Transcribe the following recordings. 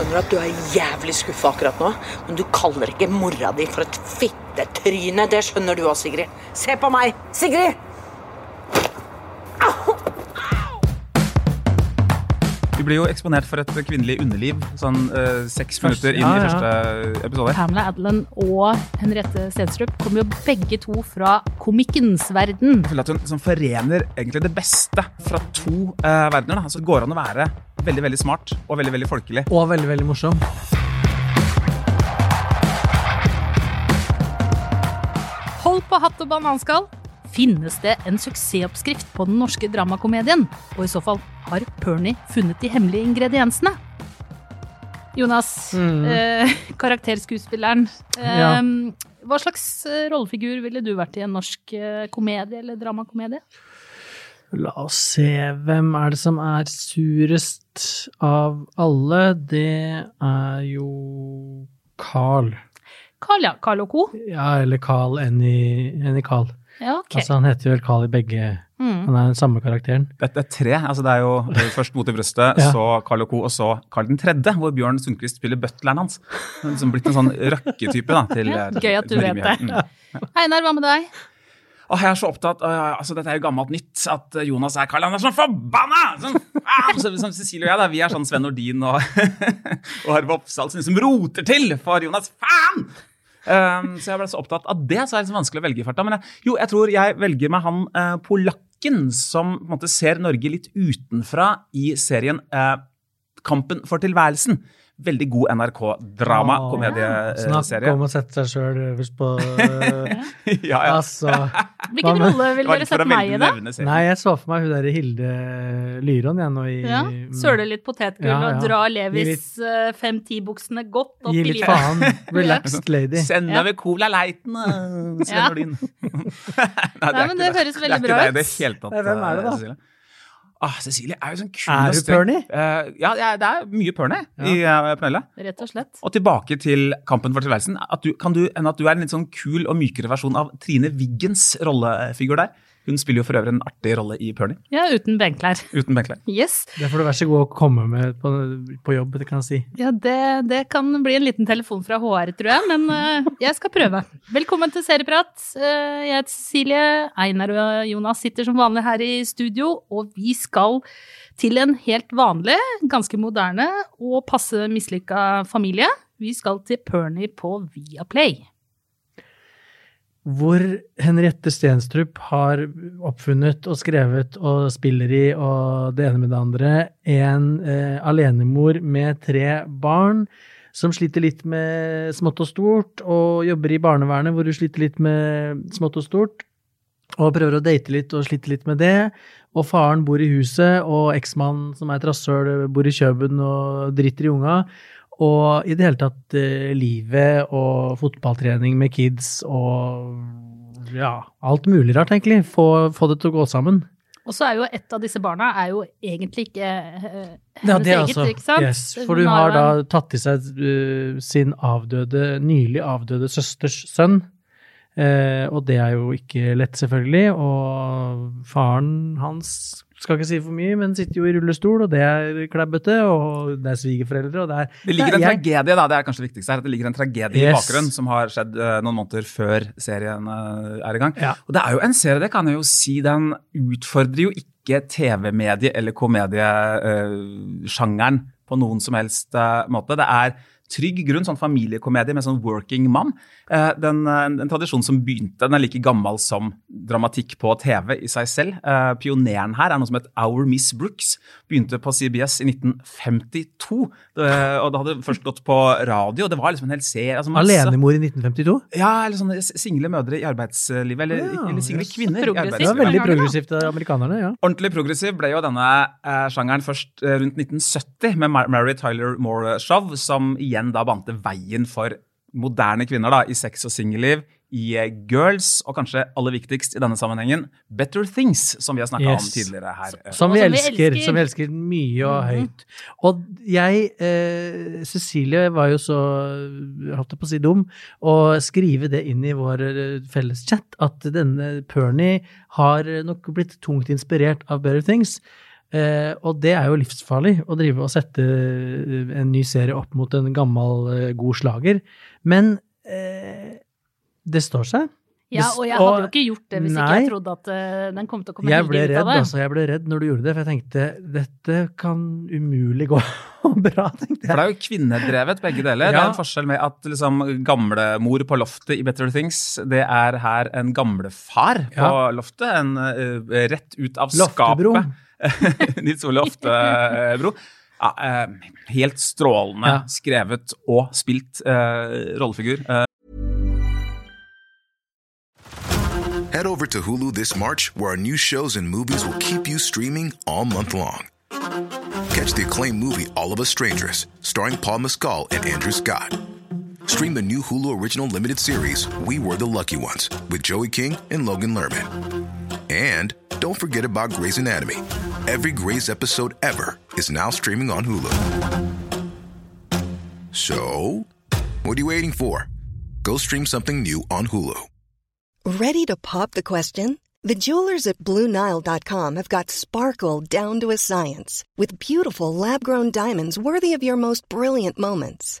skjønner at du er jævlig skuffa akkurat nå, men du kaller ikke mora di for et fittetryne. Det skjønner du òg, Sigrid. Se på meg! Sigrid! Blir jo eksponert for et kvinnelig underliv sånn uh, seks minutter inn ja, i første episode. Pamela Adelen og Henriette Stenstrup kommer jo begge to fra komikkens verden. Jeg føler at hun som forener egentlig det beste fra to uh, verdener. Da. Altså, det går an å være veldig veldig smart og veldig veldig folkelig. Og veldig, veldig morsom. Hold på hatt og bananskall. Finnes det en suksessoppskrift på den norske dramakomedien? Og i så fall, har Pernie funnet de hemmelige ingrediensene? Jonas, Mm. eh, karakterskuespilleren. Eh, Ja. Hva slags eh, rollefigur ville du vært i en norsk eh, komedie eller dramakomedie? La oss se, hvem er det som er surest av alle? Det er jo Carl. Carl, ja. Carl og co. Ja, eller Carl enn i Carl. Ja, ok. Altså, han heter vel Carl i begge Mm. Han er den samme karakteren. Dette er tre. altså Det er jo det er først Mot i brøstet, Ja. så Carl Co., og så Carl den tredje, hvor Bjørn Sundquist spiller butleren hans. Han er liksom blitt en sånn røkketype da, til Ja, gøy at du til vet det. Mm. Einar, hva med deg? Åh, jeg er så opptatt, uh, altså Dette er jo gammelt nytt, at Jonas er Carl. Han er sånn forbanna! Sånn, ah, så, som Cecilie og jeg, da, vi er sånn Sven Nordin og, og Harve Oppsal som liksom roter til for Jonas. Faen! Um, så jeg ble så opptatt av det, så er det så vanskelig å velge i farta. Men jeg, jo, jeg tror jeg velger meg han uh, polakken som på en måte ser Norge litt utenfra i serien uh, Kampen for tilværelsen. Veldig god NRK-drama-komedieserie. Snakk om å sette seg sjøl øverst på øh, ja, ja. Altså Hvilken rolle Det ville dere sett meg i, da? Nei, jeg så for meg hun derre Hilde Lyron, jeg, nå i Ja, Søle litt potetgull Ja, ja. og dra Levis eh, fem-ti-buksene godt opp Gi litt faen. Relaxed lady. Send Ja. over Cola Lighten, uh, Sven Ja. Nordin. Nei, men det høres veldig bra Det er ikke ut. deg i det hele tatt. Hvem det da? Cecilie. Ah, Cecilie er jo sånn kul Er streng. Pernie? Eh, ja, ja, det er mye Pernie i uh, Pernille. Rett og slett. Og tilbake til Kampen for tilværelsen. At du, kan du enn at du er en litt sånn kul og mykere versjon av Trine Wiggens rollefigur der? Hun spiller jo for øvrig en artig rolle i Pernie, Ja, uten benklær. uten benklær. Yes. Det får du vær så god å komme med på, på jobb, det kan jeg si. Ja, det, det kan bli en liten telefon fra HR, tror jeg, men uh, jeg skal prøve. Velkommen til Serieprat. Uh, jeg heter Cecilie. Einar og Jonas sitter som vanlig her i studio, og vi skal til en helt vanlig, ganske moderne og passe mislykka familie. Vi skal til Pernie på Viaplay. Hvor Henriette Stenstrup har oppfunnet og skrevet og spiller i og det ene med det andre en eh, alenemor med tre barn som sliter litt med smått og stort, og jobber i barnevernet hvor hun sliter litt med smått og stort, og prøver å date litt og sliter litt med det. Og faren bor i huset, og eksmannen som er et rasshøl, bor i Kjøben og driter i unga. Og i det hele tatt eh, livet og fotballtrening med kids og ja, alt mulig rart, egentlig. Få, få det til å gå sammen. Og så er jo et av disse barna er jo egentlig ikke eh, hennes Ja, det eget, altså, ikke sant? yes, for Hun du har da tatt til seg eh, sin avdøde, nylig avdøde søsters sønn. Eh, og det er jo ikke lett, selvfølgelig. Og faren hans skal ikke si for mye, men sitter jo i rullestol, og det er klebbete, Og det er svigerforeldre, og det er Det ligger en jeg- tragedie da, det er kanskje det viktigste her, at det ligger en tragedie i bakgrunnen som har skjedd uh, noen måneder før serien uh, er i gang. Ja. Og det er jo en serie, det kan jeg jo si, den utfordrer jo ikke TV-medie- eller komediesjangeren på noen som helst eh, måte. Det er trygg grunn, sånn familiekomedie med sånn working mom. Eh, den, eh, en, en tradisjon som begynte, den er like gammel som dramatikk på TV i seg selv. Eh, pioneren her er noe som het Our Miss Brooks. Begynte på CBS i 1952. Det, og det hadde først gått på radio, det var liksom en hel serie. Altså alenemor i 1952. Ja, eller sånne single mødre i arbeidslivet, eller, Ja, eller single yes. kvinner i arbeidslivet. Det var veldig progressivt av amerikanerne, ja. Ordentlig progressiv ble jo denne eh, sjangeren først eh, rundt 1970 med Mary Tyler Moore Show, som igjen da bante veien for moderne kvinner da, i sex og singelliv, i Girls, og kanskje aller viktigst i denne sammenhengen, Better Things, som vi har snakka om tidligere her. Som som vi elsker, som vi elsker mye og Mhm. høyt. Og jeg, eh, Cecilie, var jo så, holdt jeg på å si, dum å skrive det inn i vår eh, felles chat, at denne Pernie har nok blitt tungt inspirert av Better Things. Eh, og det er jo livsfarlig å drive og sette eh, en ny serie opp mot en gammel, eh, god slager. Men eh, det står seg. Ja, og jeg hadde jo ikke gjort det hvis ikke jeg trodde at eh, den kom til å komme Jeg ble heldig ut av det. altså. Jeg ble redd når du gjorde det, for jeg tenkte dette kan umulig gå bra, tenkte For det er jo kvinnedrevet, begge deler. Det er en forskjell med at liksom, gamlemor på loftet i Better Things, det er her en gamlefar på Ja. loftet. En uh, rett ut av Loftebro. Nils Ole Oftebro. Ja, eh, helt strålende Ja. skrevet og spilt eh, rollefigur. Eh, Head over to Hulu this March, where our new shows and movies will keep you streaming all month long. Catch the acclaimed movie All of Us Strangers, starring Paul Mescal and Andrew Scott. Stream the new Hulu original limited series We Were the Lucky Ones with Joey King and Logan Lerman. And don't forget about Grey's Anatomy. Every Grey's episode ever is now streaming on Hulu. So, what are you waiting for? Go stream something new on Hulu. Ready to pop the question? The jewelers at BlueNile.com have got sparkle down to a science with beautiful lab grown diamonds worthy of your most brilliant moments.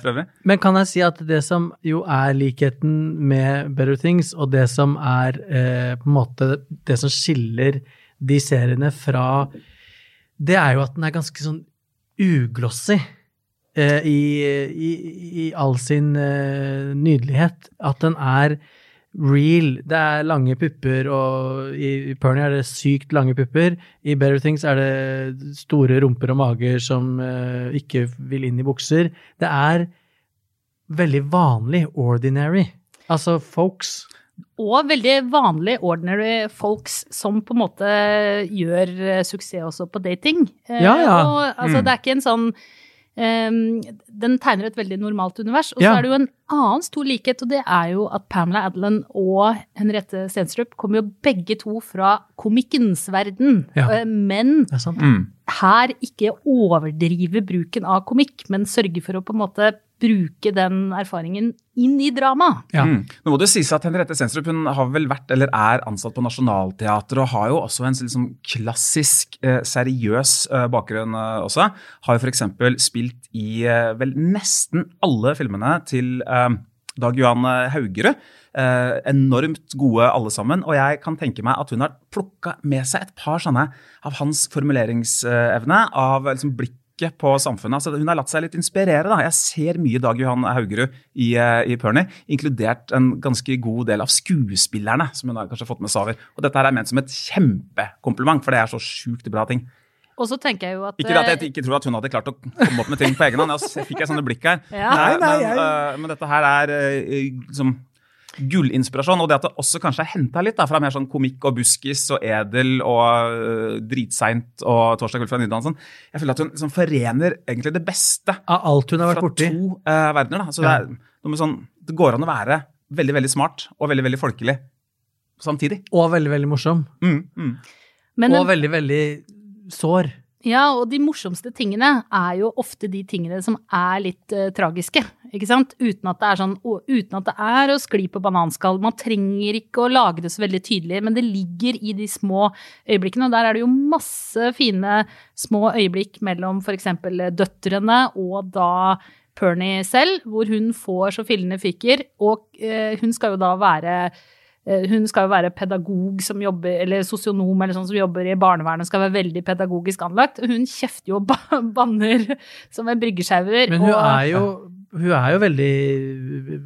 For øvrig. Men kan jeg si at det som jo er likheten med Better Things, og det som er eh, på en måte det som skiller de seriene fra Det er jo at den er ganske sånn uglossy eh, i, i, i all sin eh, nydelighet. At den er real. Det er lange pupper, og i Pernie er det sykt lange pupper. I Better Things er det store rumper og mager som uh, ikke vil inn i bukser. Det er veldig vanlig, ordinary. Altså folks. Og veldig vanlig ordinary folks som på en måte gjør eh, suksess også på dating. Eh, Ja, ja. Og altså, Mm. det er ikke en sånn ehm, Den tegner et veldig normalt univers. Og så er det jo en annen stor likhet, og det er jo at Pamela Adlan og Henriette Stenstrup kommer jo begge to fra komikkens verden. Ja. Eh, Men. Mm. her ikke overdrive bruken av komikk, men sørge for å på en måte bruke den erfaringen inn i drama. Ja. Mm. Nå må det sies at Henriette Stenstrup hun har vel vært eller er ansatt på Nationaltheatret og har jo også en liksom klassisk eh, seriøs eh, bakgrunn eh, også. Har jo f.eks. spilt i eh, vel nesten alle filmene til eh, Dag Johan Haugerud. Eh, enormt gode alle sammen, og jeg kan tenke meg at hun har plukka med seg et par sånne av hans formuleringsevne, av liksom blikket på samfunnet. Altså, hun har latt seg litt inspirere. Da. Jeg ser mye Dag Johan Haugerud i, eh, i Pernie, inkludert en ganske god del av skuespillerne som hun har kanskje fått med seg over. Og dette her er ment som et kjempekompliment, for det er så sjukt bra ting. Og så tenker jeg jo at Ikke at eh, jeg ikke tror at hun hadde klart å komme opp med ting på egen hånd. Jeg fikk jeg sånne blikk her. Ja. Nei, Eh, nei, men, jeg- eh, men dette her er eh, liksom gullinspirasjon. Og det at det også kanskje er henta litt da, fra mer sånn komikk og buskis og edel og uh, dritseint og Torsdag kveld fra Nydansen. Jeg føler at hun liksom forener egentlig det beste Av alt hun har vært borti. fra to uh, verdener. Da. Så det, er noe med sånn, det går an å være veldig veldig smart og veldig veldig folkelig samtidig. Og veldig, veldig morsom. Mm, mm. men, Og veldig, veldig sår. Ja, og de morsomste tingene er jo ofte de tingene som er litt uh, tragiske, ikke sant? Uten at det er sånn, å- uten at det er å skli på bananskall. Man trenger ikke å lage det så veldig tydelig, men det ligger i de små øyeblikkene, og der er det jo masse fine små øyeblikk mellom eksempel døtrene og da Pernie selv, hvor hun får så fillende fikker, og uh, hun skal jo da være Hun skal jo være pedagog som jobber, eller sosionom eller sånn som jobber i barnevernet, skal være veldig pedagogisk anlagt. Hun kjefter jo og banner som en bryggesjauer. Men hun og- er jo, hun er jo veldig,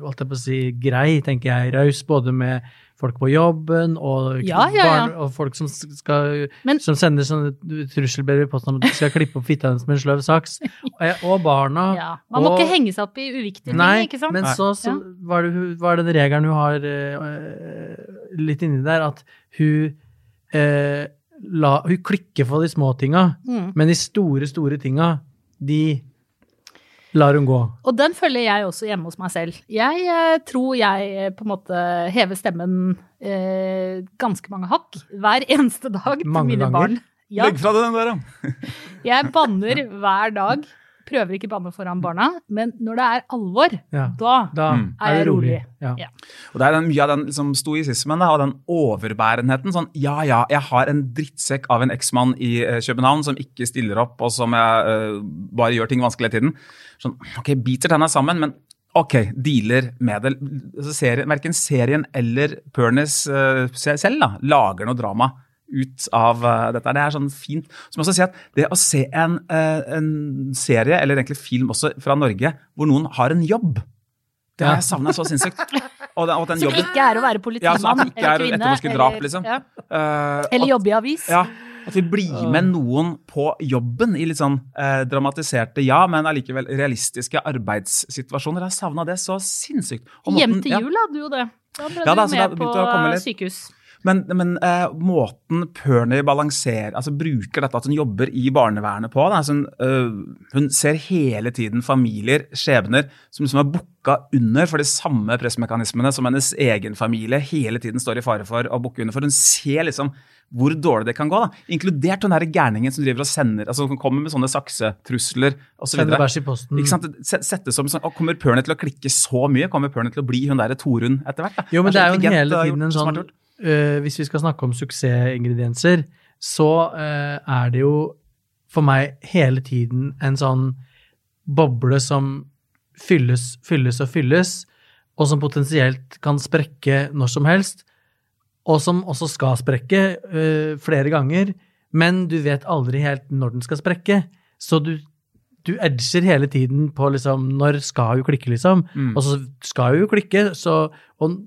holdt jeg på å si, grei, tenker jeg. Raus både med folk på jobben og, Ja, ja, ja. barn, og folk som, skal, Men- som sender sånne trusselbrev i posten om at de skal klippe opp fitta hennes med en sløv saks. Og, og barna. Man må og- ikke henge seg opp i uviktige ting, ikke sant? men så, så var, det, var det den regelen hun har uh, litt inni der, at hun uh, la, Hun klikker for de små tinga, Mm. men de store, store tinga, de Lar hun gå. Og den følger jeg også hjemme hos meg selv. Jeg eh, tror jeg eh, på en måte hever stemmen eh, ganske mange hakk hver eneste dag til mine ganger? barn. Ja, Legg fra deg den der, da. jeg banner hver dag. Prøver ikke banne foran barna, men når det er alvor, Ja. da Da Mm. er jeg rolig. Ja. Ja. Og det er den, mye av den liksom, stoisismen og den overbærenheten. Sånn, ja, ja, jeg har en drittsekk av en eksmann i uh, København som ikke stiller opp, og som jeg uh, bare gjør ting vanskelig hele tiden. Sånn, ok, biter tenna sammen, men ok, dealer med det. Serien, verken serien eller Pernice uh, selv da, lager noe drama ut av eh, dette. Det er sånn fint. Så må jeg også si at det å se en, eh, en serie, eller egentlig film også, fra Norge, hvor noen har en jobb, det har jeg savna så sinnssykt. Og, den, og den Som jobben ikke er å være Ja, politimann som ikke er eller kvinne. drap, eller- liksom. Ja. eh, Eller at- jobbe i avis. Ja, at vi blir med noen på jobben i litt sånn eh, dramatiserte, ja, men allikevel realistiske arbeidssituasjoner. Jeg savna det så sinnssykt. Hjem til ja. jul hadde du jo det. Da ble Ja, du da, med på sykehus. Men, men eh, måten Pernie balanserer, altså bruker dette at hun jobber i barnevernet på altså hun, øh, hun ser hele tiden familier, skjebner, som liksom er booka under for de samme pressmekanismene som hennes egen familie hele tiden står i fare for å booke under. For hun ser liksom hvor dårlig det kan gå. da, Inkludert den gærningen som driver og sender, altså som kommer med sånne saksetrusler osv. Sant? Settes som sånn, og Kommer Pernie til å klikke så mye? Kommer Pernie til å bli hun der Torunn etter hvert? Jo, men det er jo så hele tiden en sånn Hvis vi skal snakke om suksessingredienser, så øh, er det jo for meg hele tiden en sånn boble som fylles, fylles og fylles, og som potensielt kan sprekke når som helst, og som også skal sprekke uh, flere ganger, men du vet aldri helt når den skal sprekke. Så du, du edger hele tiden på liksom Når skal jo klikke, liksom? Mm. Og så skal jo klikke, så Og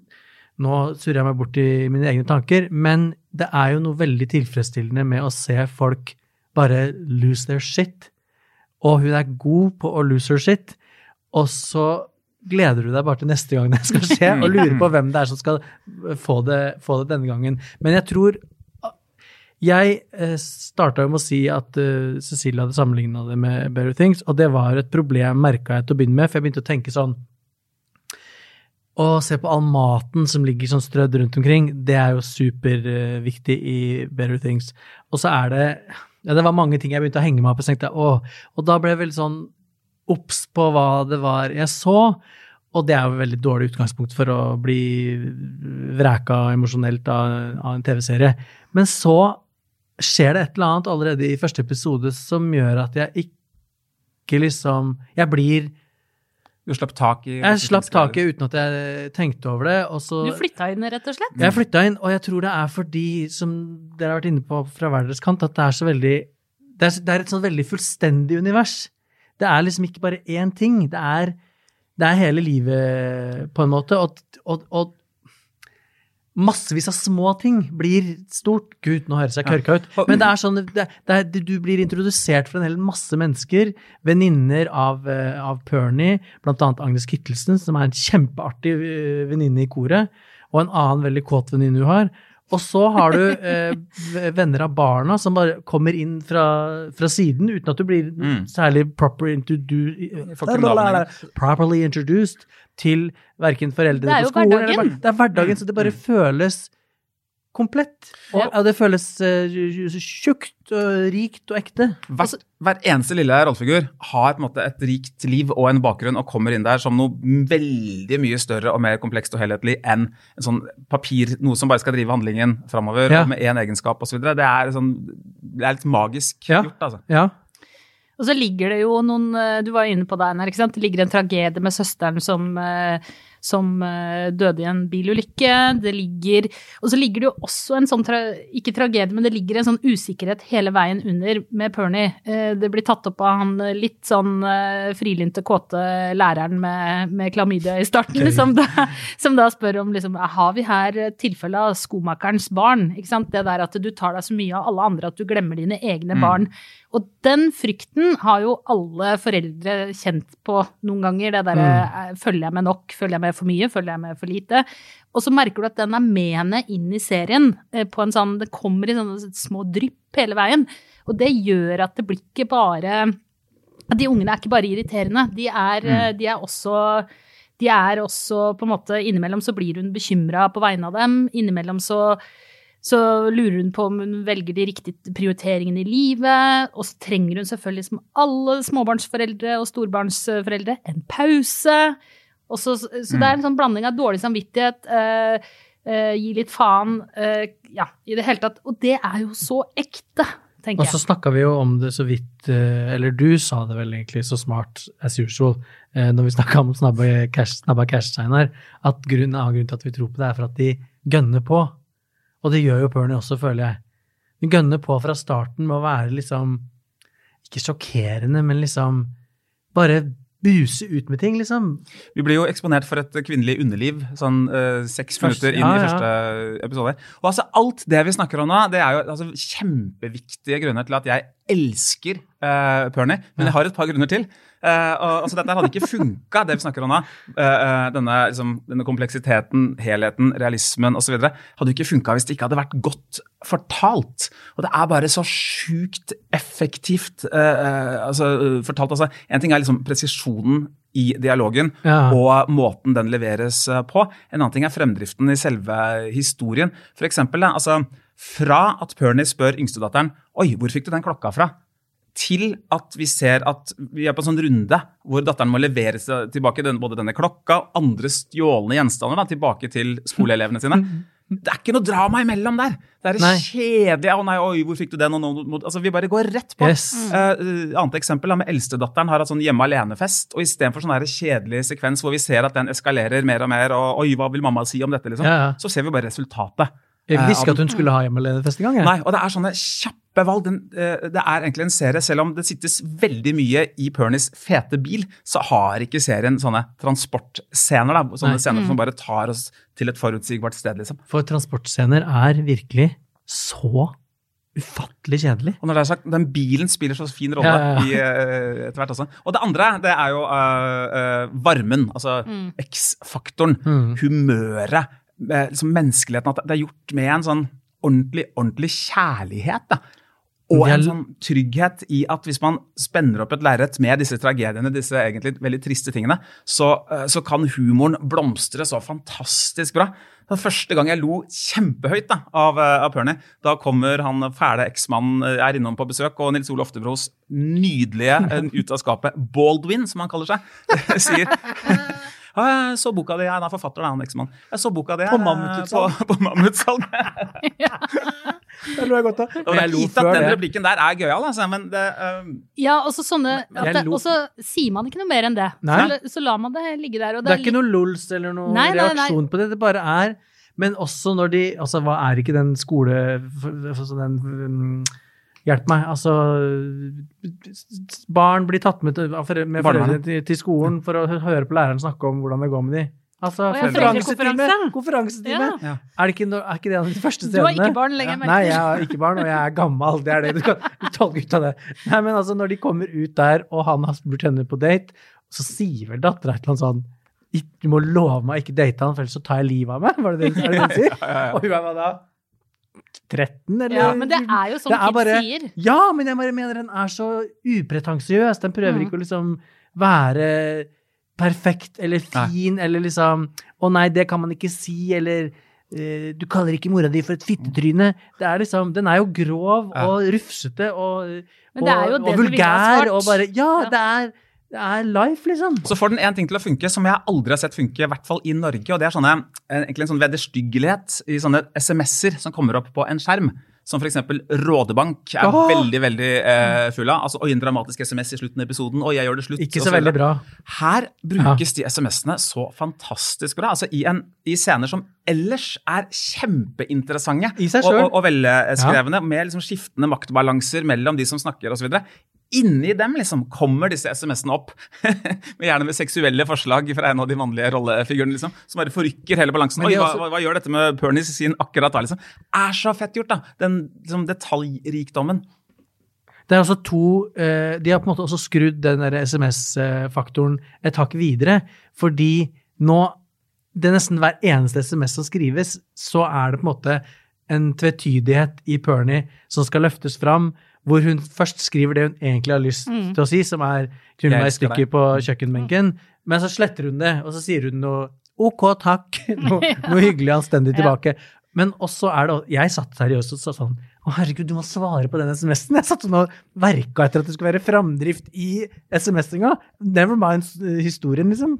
nå surrer jeg meg bort i mine egne tanker, men det er jo noe veldig tilfredsstillende med å se folk bare lose their shit. Og hun er god på å lose her shit, og så gleder du deg bare til neste gang det skal skje, og lurer på hvem det er som skal få det, få det denne gangen. Men jeg tror Jeg starta jo med å si at eh, Cecilie hadde sammenligna det med Better Things, og det var et problem, merka jeg til å begynne med, for jeg begynte å tenke sånn å se på all maten som ligger sånn strødd rundt omkring, det er jo superviktig i Better Things. Og så er det Ja, det var mange ting jeg begynte å henge meg opp i, Og da ble jeg veldig sånn obs på hva det var jeg så. Og det er jo et veldig dårlig utgangspunkt for å bli vreka emosjonelt av, av en TV-serie. Men så skjer det et eller annet allerede i første episode som gjør at jeg ikke liksom Jeg blir Du slapp tak i jeg slapp taket uten at jeg tenkte over det. Og så, Du flytta inn, rett og slett? jeg flytta inn, og jeg tror det er fordi, som dere har vært inne på fra hver deres kant, at det er så veldig Det er, det er et sånn veldig fullstendig univers. Det er liksom ikke bare én ting. Det er, det er hele livet, på en måte. Og, og, og massevis av små ting blir stort. Gud, nå høres jeg kørka ut. Men det er sånn, det, det er, du blir introdusert for en hel masse mennesker. Venninner av, eh, av Pernie, annet Agnes Kittelsen, som er en kjempeartig eh, venninne i koret, og en annen veldig kåt venninne hun har. Og så har du eh, venner av barna som bare kommer inn fra, fra siden uten at du blir Mm. særlig proper introdu får properly introduced til verken foreldrene Det er jo skolen eller hverdagen. barn. Det er hverdagen, så det bare føles komplett. Og Ja. det føles uh, tjukt og rikt og ekte. Hver, hver eneste lille rollefigur har på en måte et rikt liv og en bakgrunn og kommer inn der som noe veldig mye større og mer komplekst og helhetlig enn en sånn papir, noe som bare skal drive handlingen framover Ja. med én egenskap osv. Det, er sånn, det er litt magisk Ja. gjort, altså. Ja. Og så ligger det jo noen eh, Du var inne på det, Einar. Det ligger en tragedie med søsteren som, eh, som eh, døde i en bilulykke. Det ligger Og så ligger det jo også en sånn tra, Ikke tragedie, men det ligger en sånn usikkerhet hele veien under med Pernie. Eh, Det blir tatt opp av han eh, litt sånn frilynte, kåte læreren med, med klamydia i starten, som da, som da spør om liksom Har vi her tilfelle av skomakerens barn? Ikke sant? Det der at du tar deg så mye av alle andre at du glemmer dine egne Mm. barn. Og den frykten har jo alle foreldre kjent på noen ganger. Det derre mm. følger jeg med nok, følger jeg med for mye, følger jeg med for lite? Og så merker du at den er med henne inn i serien eh, på en sånn Det kommer i sånne små drypp hele veien. Og det gjør at det blir ikke bare De ungene er ikke bare irriterende, de er, Mm. eh, de er også de er også på en måte Innimellom så blir hun bekymra på vegne av dem. Innimellom så, så lurer hun på om hun velger de riktige prioriteringene i livet. Og så trenger hun selvfølgelig, som alle småbarnsforeldre og storbarnsforeldre, en pause. Og så, så det er en sånn blanding av dårlig samvittighet, eh, eh, gi litt faen, eh, ja, i det hele tatt. Og det er jo så ekte, tenker Og så jeg. snakka vi jo om det så vidt, eh, eller du sa det vel egentlig så smart as usual, eh, når vi snakka om snabba cash, snabba cash at grunnen, av grunnen til at vi tror på det, er for at de gønner på. Og det gjør jo Pernie også, føler jeg. De gønner på fra starten med å være liksom Ikke sjokkerende, men liksom Bare buse ut med ting, liksom. Vi blir jo eksponert for et kvinnelig underliv sånn uh, seks Først- minutter inn ja, i første episode. Og altså alt det vi snakker om nå, det er jo altså, kjempeviktige grunner til at jeg elsker uh, Pernie. Men jeg har et par grunner til. Eh, og, altså, dette hadde ikke funka, det vi snakker om nå. Eh, eh, denne, liksom, denne kompleksiteten, helheten, realismen osv. hadde ikke funka hvis det ikke hadde vært godt fortalt. Og det er bare så sjukt effektivt altså, fortalt. Altså, en ting er liksom presisjonen i dialogen Ja. og måten den leveres på. En annen ting er fremdriften i selve historien. For eksempel, altså, fra at Pernie spør yngstedatteren Oi, hvor fikk du den klokka fra? Til at vi ser at vi er på en sånn runde hvor datteren må levere seg tilbake den, både denne klokka og andre stjålne gjenstander da, tilbake til skoleelevene sine. Det er ikke noe drama imellom der. Det er Nei. kjedelig. Å nei, oi, hvor fikk du den? Og nå, nå- altså, vi bare går rett på. Yes. Uh, annet eksempel da, med Eldstedatteren har hatt sånn hjemme alene-fest. og Istedenfor sånn kjedelig sekvens hvor vi ser at den eskalerer mer og mer, og oi, hva vil mamma si om dette, liksom, Ja, ja. så ser vi bare resultatet. Jeg Eh, visste ikke at hun skulle ha hjemmeledefest alene-fest engang. jeg. Nei, og det er sånne kjappe valg. Den, eh, det er egentlig en serie, selv om det sittes veldig mye i Pernies fete bil, så har ikke serien sånne transportscener. da, Sånne Nei. scener som bare tar oss til et forutsigbart sted, liksom. For transportscener er virkelig så ufattelig kjedelig. Og når det er sagt, den bilen spiller så fin rolle Ja, ja, ja. i eh, etter hvert også. Og det andre, det er jo uh, uh, varmen. Altså X-faktoren. Mm. Humøret. Eh, liksom menneskeligheten. At det er gjort med en sånn ordentlig, ordentlig kjærlighet. da. Og en sånn trygghet i at hvis man spenner opp et lerret med disse tragediene, disse egentlig veldig triste tingene, så, eh, så kan humoren blomstre så fantastisk bra. Det første gang jeg lo kjempehøyt da, av, eh, av Pernie. Da kommer han fæle eksmannen er innom på besøk, og Nils Ole Oftebros nydelige ut av skapet Baldwin, som han kaller seg, sier jeg så boka di, han er forfatter, han eksmann. Jeg så boka di På eh, mammututsalg. På, på mammutsalg. Det lo jeg godt av. Og det er gitt at den replikken der er gøyal, altså, men det eh, Ja, og så sånne at det, Og så sier man ikke noe mer enn det. Så, så lar man det ligge der. Og Det er ikke noe lols eller noen Nei, nei, nei. reaksjon på det, det bare er Men også når de Altså, hva er ikke den skole... for- for- så den mm, Hjelp meg. Altså Barn blir tatt med, til, med foreldrene til, til skolen for å høre på læreren snakke om hvordan det går med de. Altså, Å ja, konferansetime! Konferansetime! Ja. Er, det ikke, er ikke det en av de første stedene? Du har ikke barn lenger, Nei, jeg har ikke barn, og jeg er gammel. Det er det du kan tolke ut av det. Nei, men altså, når de kommer ut der, og han har spurt henne på date, så sier vel dattera et eller annet sånn Du må love meg å ikke date han, for ellers så tar jeg livet av meg. Var det det, det det hun sier? Og hun er hva da? 13, eller? Ja, men det er jo sånn Det er kids bare- sier. Ja, men jeg bare mener den er så upretensiøs. Den prøver Mm. ikke å liksom være perfekt eller fin eller liksom Å nei, det kan man ikke si, eller uh, du kaller ikke mora di for et fittetryne. Det er liksom, Den er jo grov og rufsete og, Men det jo og, og vulgær og bare Ja, Ja. det er, det er life, liksom. Så får den en ting til å funke som jeg aldri har sett funke, i hvert fall i Norge. og Det er sånne, eh, egentlig en sånn vederstyggelighet i sånne SMS-er som kommer opp på en skjerm. Som f.eks. Rådebank er Åh! veldig veldig eh, full av. Altså, Oi, en dramatisk SMS i slutten av episoden. Oi, jeg gjør det slutt. Ikke så, så veldig bra. Her brukes de SMS-ene så fantastisk bra. Altså i, en, I scener som ellers er kjempeinteressante og, og, og velskrevne, med liksom skiftende maktbalanser mellom de som snakker osv. Inni dem liksom kommer disse SMS-ene opp, med gjerne med seksuelle forslag fra en av de mannlige rollefigurene, liksom, som bare forrykker hele balansen. Oi, også- hva, hva gjør dette med Pernies sin akkurat da? liksom? Er så fett gjort, da! Den liksom, detaljrikdommen. Det er også to eh, De har på en måte også skrudd den SMS-faktoren et hakk videre, fordi nå det er nesten hver eneste SMS som skrives, så er det på en måte en tvetydighet i Pernie som skal løftes fram, hvor hun først skriver det hun egentlig har lyst Mm. til å si, som er 'knull i stykker på kjøkkenbenken', men så sletter hun det, og så sier hun noe 'ok, takk', noe, noe hyggelig anstendig Ja. tilbake. Men også er det Jeg satt seriøst og sa sånn Å, herregud, du må svare på den SMS-en. Jeg satt sånn og verka etter at det skulle være framdrift i SMS-inga. Never mind historien, liksom.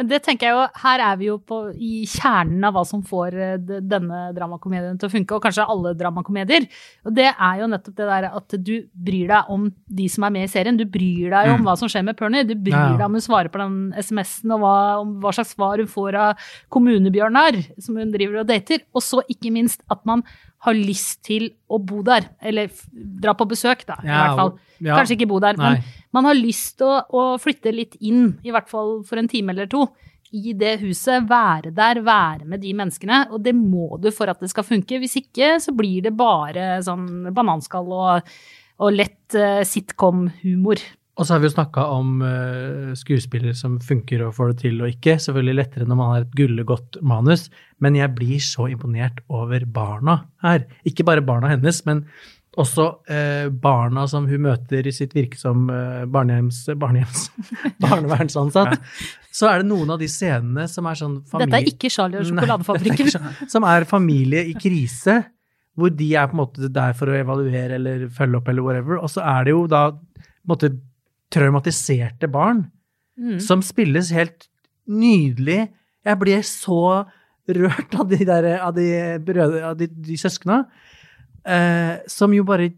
Men det tenker jeg jo, her er vi jo på, i kjernen av hva som får eh, denne dramakomedien til å funke, og kanskje alle dramakomedier. Og det er jo nettopp det der at du bryr deg om de som er med i serien. Du bryr deg om hva som skjer med Pernie. Du bryr deg om hun svarer på den SMS-en, og hva, om hva slags svar hun får av kommunebjørnar som hun driver og dater. Og så ikke minst at man har lyst til å bo der. Eller dra på besøk, da, i hvert fall. ja. Kanskje ikke bo der, Nei. men man har lyst til å, å flytte litt inn, i hvert fall for en time eller to, i det huset. Være der, være med de menneskene. Og det må du for at det skal funke. Hvis ikke så blir det bare sånn bananskall og, og lett uh, sitcom-humor. Og så har vi jo snakka om uh, skuespillere som funker og får det til og ikke. Selvfølgelig lettere når man har et gullegodt manus, men jeg blir så imponert over barna her. Ikke bare barna hennes, men også uh, barna som hun møter i sitt virke som uh, barnehjems, barnehjems barnevernsansatt. Så er det noen av de scenene som er sånn familie... Dette er ikke Charlie og sjokoladefabrikken. ikke Som er familie i krise, hvor de er på en måte der for å evaluere eller følge opp eller whatever. Og så er det jo da på en måte traumatiserte barn Mm. som spilles helt nydelig. Jeg blir så rørt av de der, av de brødre, av de, de søskna, eh, som jo bare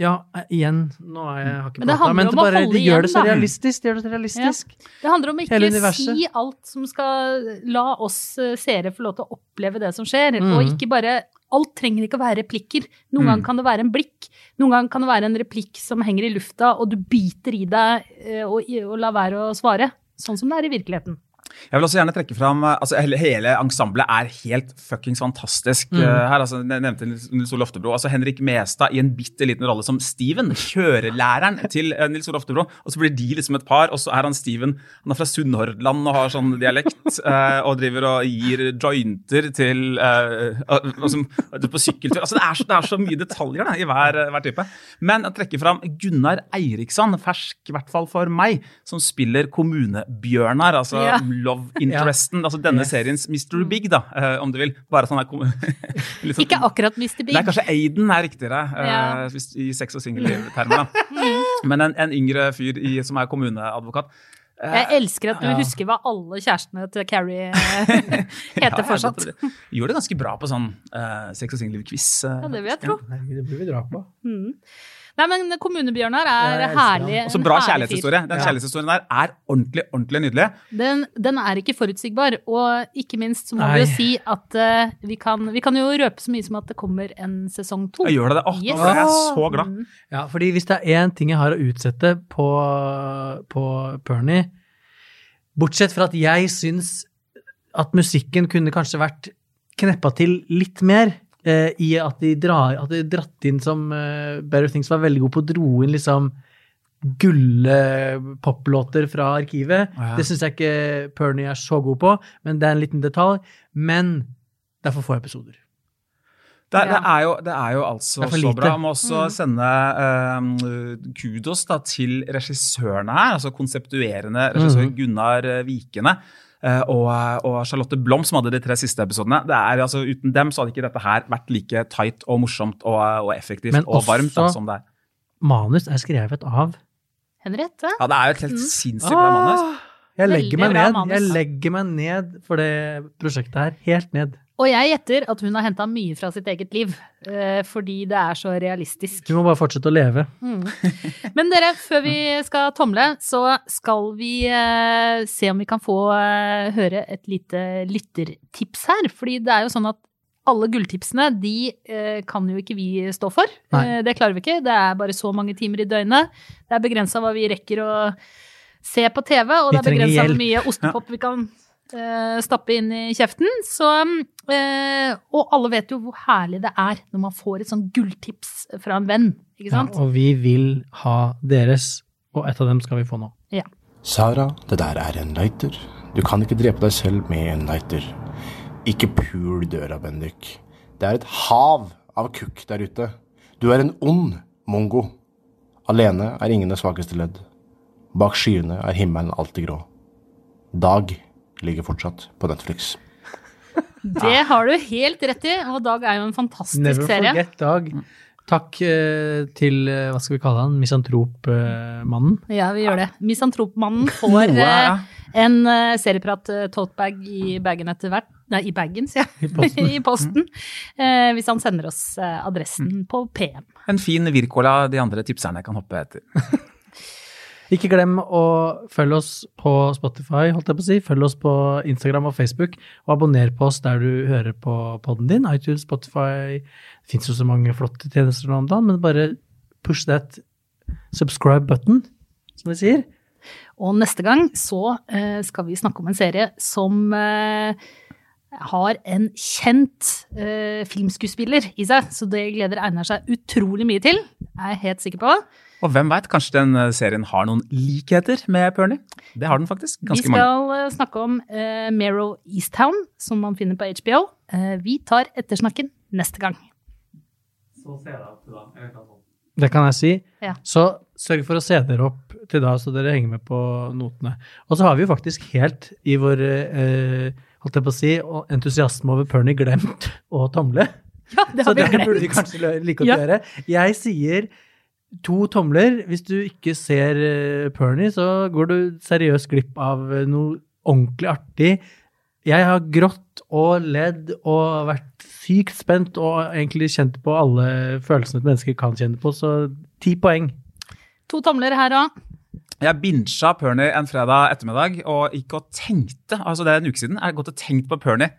ja, igjen, nå er jeg, har ikke Men det prata, men det bare, de gjør det så igjen, realistisk. De gjør det så realistisk. Det handler om ikke å si alt som skal la oss eh, seere få lov til å oppleve det som skjer, Mm. og ikke bare Alt trenger ikke å være replikker. Noen Mm. ganger kan det være en blikk. Noen ganger kan det være en replikk som henger i lufta, og du biter i deg eh, og, og lar være å svare. Sånn som det er i virkeligheten. Jeg vil også gjerne trekke fram eh, altså hele, ensemblet er helt fuckings fantastisk Mm. eh, her. altså Jeg nevnte Nils Ole Oftebro. altså Henrik Mestad i en bitte liten rolle som Steven, kjørelæreren til eh, Nils Ole Oftebro. Og så blir de liksom et par, og så er han Steven Han er fra Sunnhordland og har sånn dialekt. og driver og gir jointer til uh, altså, på sykkeltur. altså det er, så, det er så mye detaljer da, i hver, hver type. Men jeg trekker fram Gunnar Eiriksson, fersk i hvert fall for meg, som spiller kommunebjørnar. altså Ja. Love interesten. altså Denne Yes. seriens Mr. Big, da, eh, om du vil. Bare sånn sånn- Ikke akkurat Mr. Big. Nei, kanskje Aiden er riktigere eh, Ja. i sex- og singeltermer. da. Men en, en yngre fyr i, som er kommuneadvokat. eh, Jeg elsker at du Ja. husker hva alle kjærestene til Carrie heter fortsatt. Ja, jeg gjorde det ganske bra på sånn uh, sex og singelliv-quiz. Uh, Ja, det vil jeg tro. Ja, det burde vi dra på. Mm. Nei, men Kommunebjørnar er Ja, herlig. Og så bra kjærlighetshistorie. Den Ja. kjærlighetshistorien der er ordentlig ordentlig nydelig. Den, den er ikke forutsigbar, og ikke minst så må vi jo si at uh, vi, kan, vi kan jo røpe så mye som at det kommer en sesong to. Jeg gjør det. Åh, Yes. Nå er jeg så glad. Mm. Ja, fordi hvis det er én ting jeg har å utsette på, på Pernie, bortsett fra at jeg syns at musikken kunne kanskje vært kneppa til litt mer, eh, i at de, drar, at de dratt inn som eh, Better Things var veldig god på å dro inn liksom gulle poplåter fra arkivet. Oh, ja. Det syns jeg ikke Pernie er så god på, men det er en liten detalj. Men det er for få episoder. Det, er- Ja. det, er jo, det er jo altså Det er så bra. Jeg må også Mm. sende eh, kudos da, til regissørene her. altså Konseptuerende regissør mm. Gunnar eh, Vikene. Eh, og, og Charlotte Blom, som hadde de tre siste episodene. Det er altså Uten dem så hadde ikke dette her vært like tight og morsomt og, og effektivt Men og varmt da, som det er. Manus er skrevet av Henriette? Ja, Det er jo et helt sinnssykt bra manus. Jeg legger meg ned. Jeg legger meg ned for det prosjektet her. Helt ned. Og jeg gjetter at hun har henta mye fra sitt eget liv, eh, fordi det er så realistisk. Du må bare fortsette å leve. Mm. Men dere, før vi skal tomle, så skal vi eh, se om vi kan få eh, høre et lite lyttertips her. Fordi det er jo sånn at alle gulltipsene, de kan jo ikke vi stå for. Nei. Det klarer vi ikke. Det er bare så mange timer i døgnet. Det er begrensa hva vi rekker å se på TV, og Vi det er begrensa hvor mye ostepop vi kan stappe inn i kjeften. Så, eh, og alle vet jo hvor herlig det er når man får et sånn gulltips fra en venn. Ikke Ja, og vi vil ha deres, og et av dem skal vi få nå. Sara, det der er en lighter. Du kan ikke drepe deg selv med en lighter. Ikke pul døra, Bendik. Det er et hav av kukk der ute. Du er en ond mongo. Alene er ingen det svakeste ledd. Bak skyene er himmelen alltid grå. Dag ligger fortsatt på Netflix. Det har du helt rett i, og Dag er jo en fantastisk Never serie. forget Dag. Takk eh, til, eh, hva skal vi kalle han, misantropmannen. Ja, vi gjør det. Misantropmannen får Noe, eh, en serieprat-totebag i bagen etter hvert. Nei, i bagen, sier jeg. I posten. I posten. Eh, hvis han sender oss eh, adressen på PM. En fin Wirkola de andre tipserne kan hoppe etter. Ikke glem å følge oss på Spotify, holdt jeg på å si. Følg oss på Instagram og Facebook, og abonner på oss der du hører på podden din. iTunes, Spotify Det fins jo så mange flotte tjenester nå om dagen, men bare push that subscribe button, som vi sier. Og neste gang så eh, skal vi snakke om en serie som eh, har en kjent eh, filmskuespiller i seg, så det gleder Einar seg utrolig mye til, Jeg er helt sikker på. Og hvem veit, kanskje den eh, serien har noen likheter med Pernie? Det har den faktisk. Ganske mange. Vi skal mange. snakke om uh, Mero Easttown, som man finner på HBO. Uh, vi tar ettersnakken neste gang. Det kan jeg si. Ja. Så sørg for å se dere opp til da, så dere henger med på notene. Og så har vi jo faktisk helt i vår uh, holdt jeg på å si, entusiasme over Pernie glemt å tomle. Ja, det Så har vi det burde vi kanskje like å Ja. gjøre. Jeg sier to tomler. Hvis du ikke ser uh, Pernie, så går du seriøst glipp av eh, noe ordentlig artig. Jeg har grått og ledd og vært sykt spent og egentlig kjent på alle følelsene et menneske kan kjenne på, så ti poeng. To tomler her òg. Jeg binsja Pernie en fredag ettermiddag og gikk og tenkte altså det er en uke siden, jeg har gått og tenkt på Pernie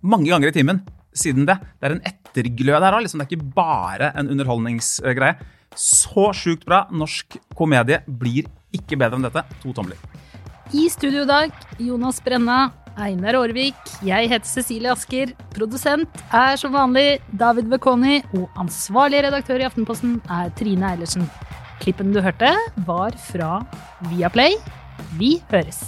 mange ganger i timen siden det. Det er en etterglød her òg. Liksom, det er ikke bare en underholdningsgreie. Så sjukt bra. Norsk komedie blir ikke bedre enn dette. To tomler. I studio i dag, Jonas Brenna, Einar Aarvik, jeg heter Cecilie Asker. Produsent er som vanlig David Bekoni, og ansvarlig redaktør i Aftenposten er Trine Eilertsen. Klippen du hørte, var fra Viaplay. Vi høres.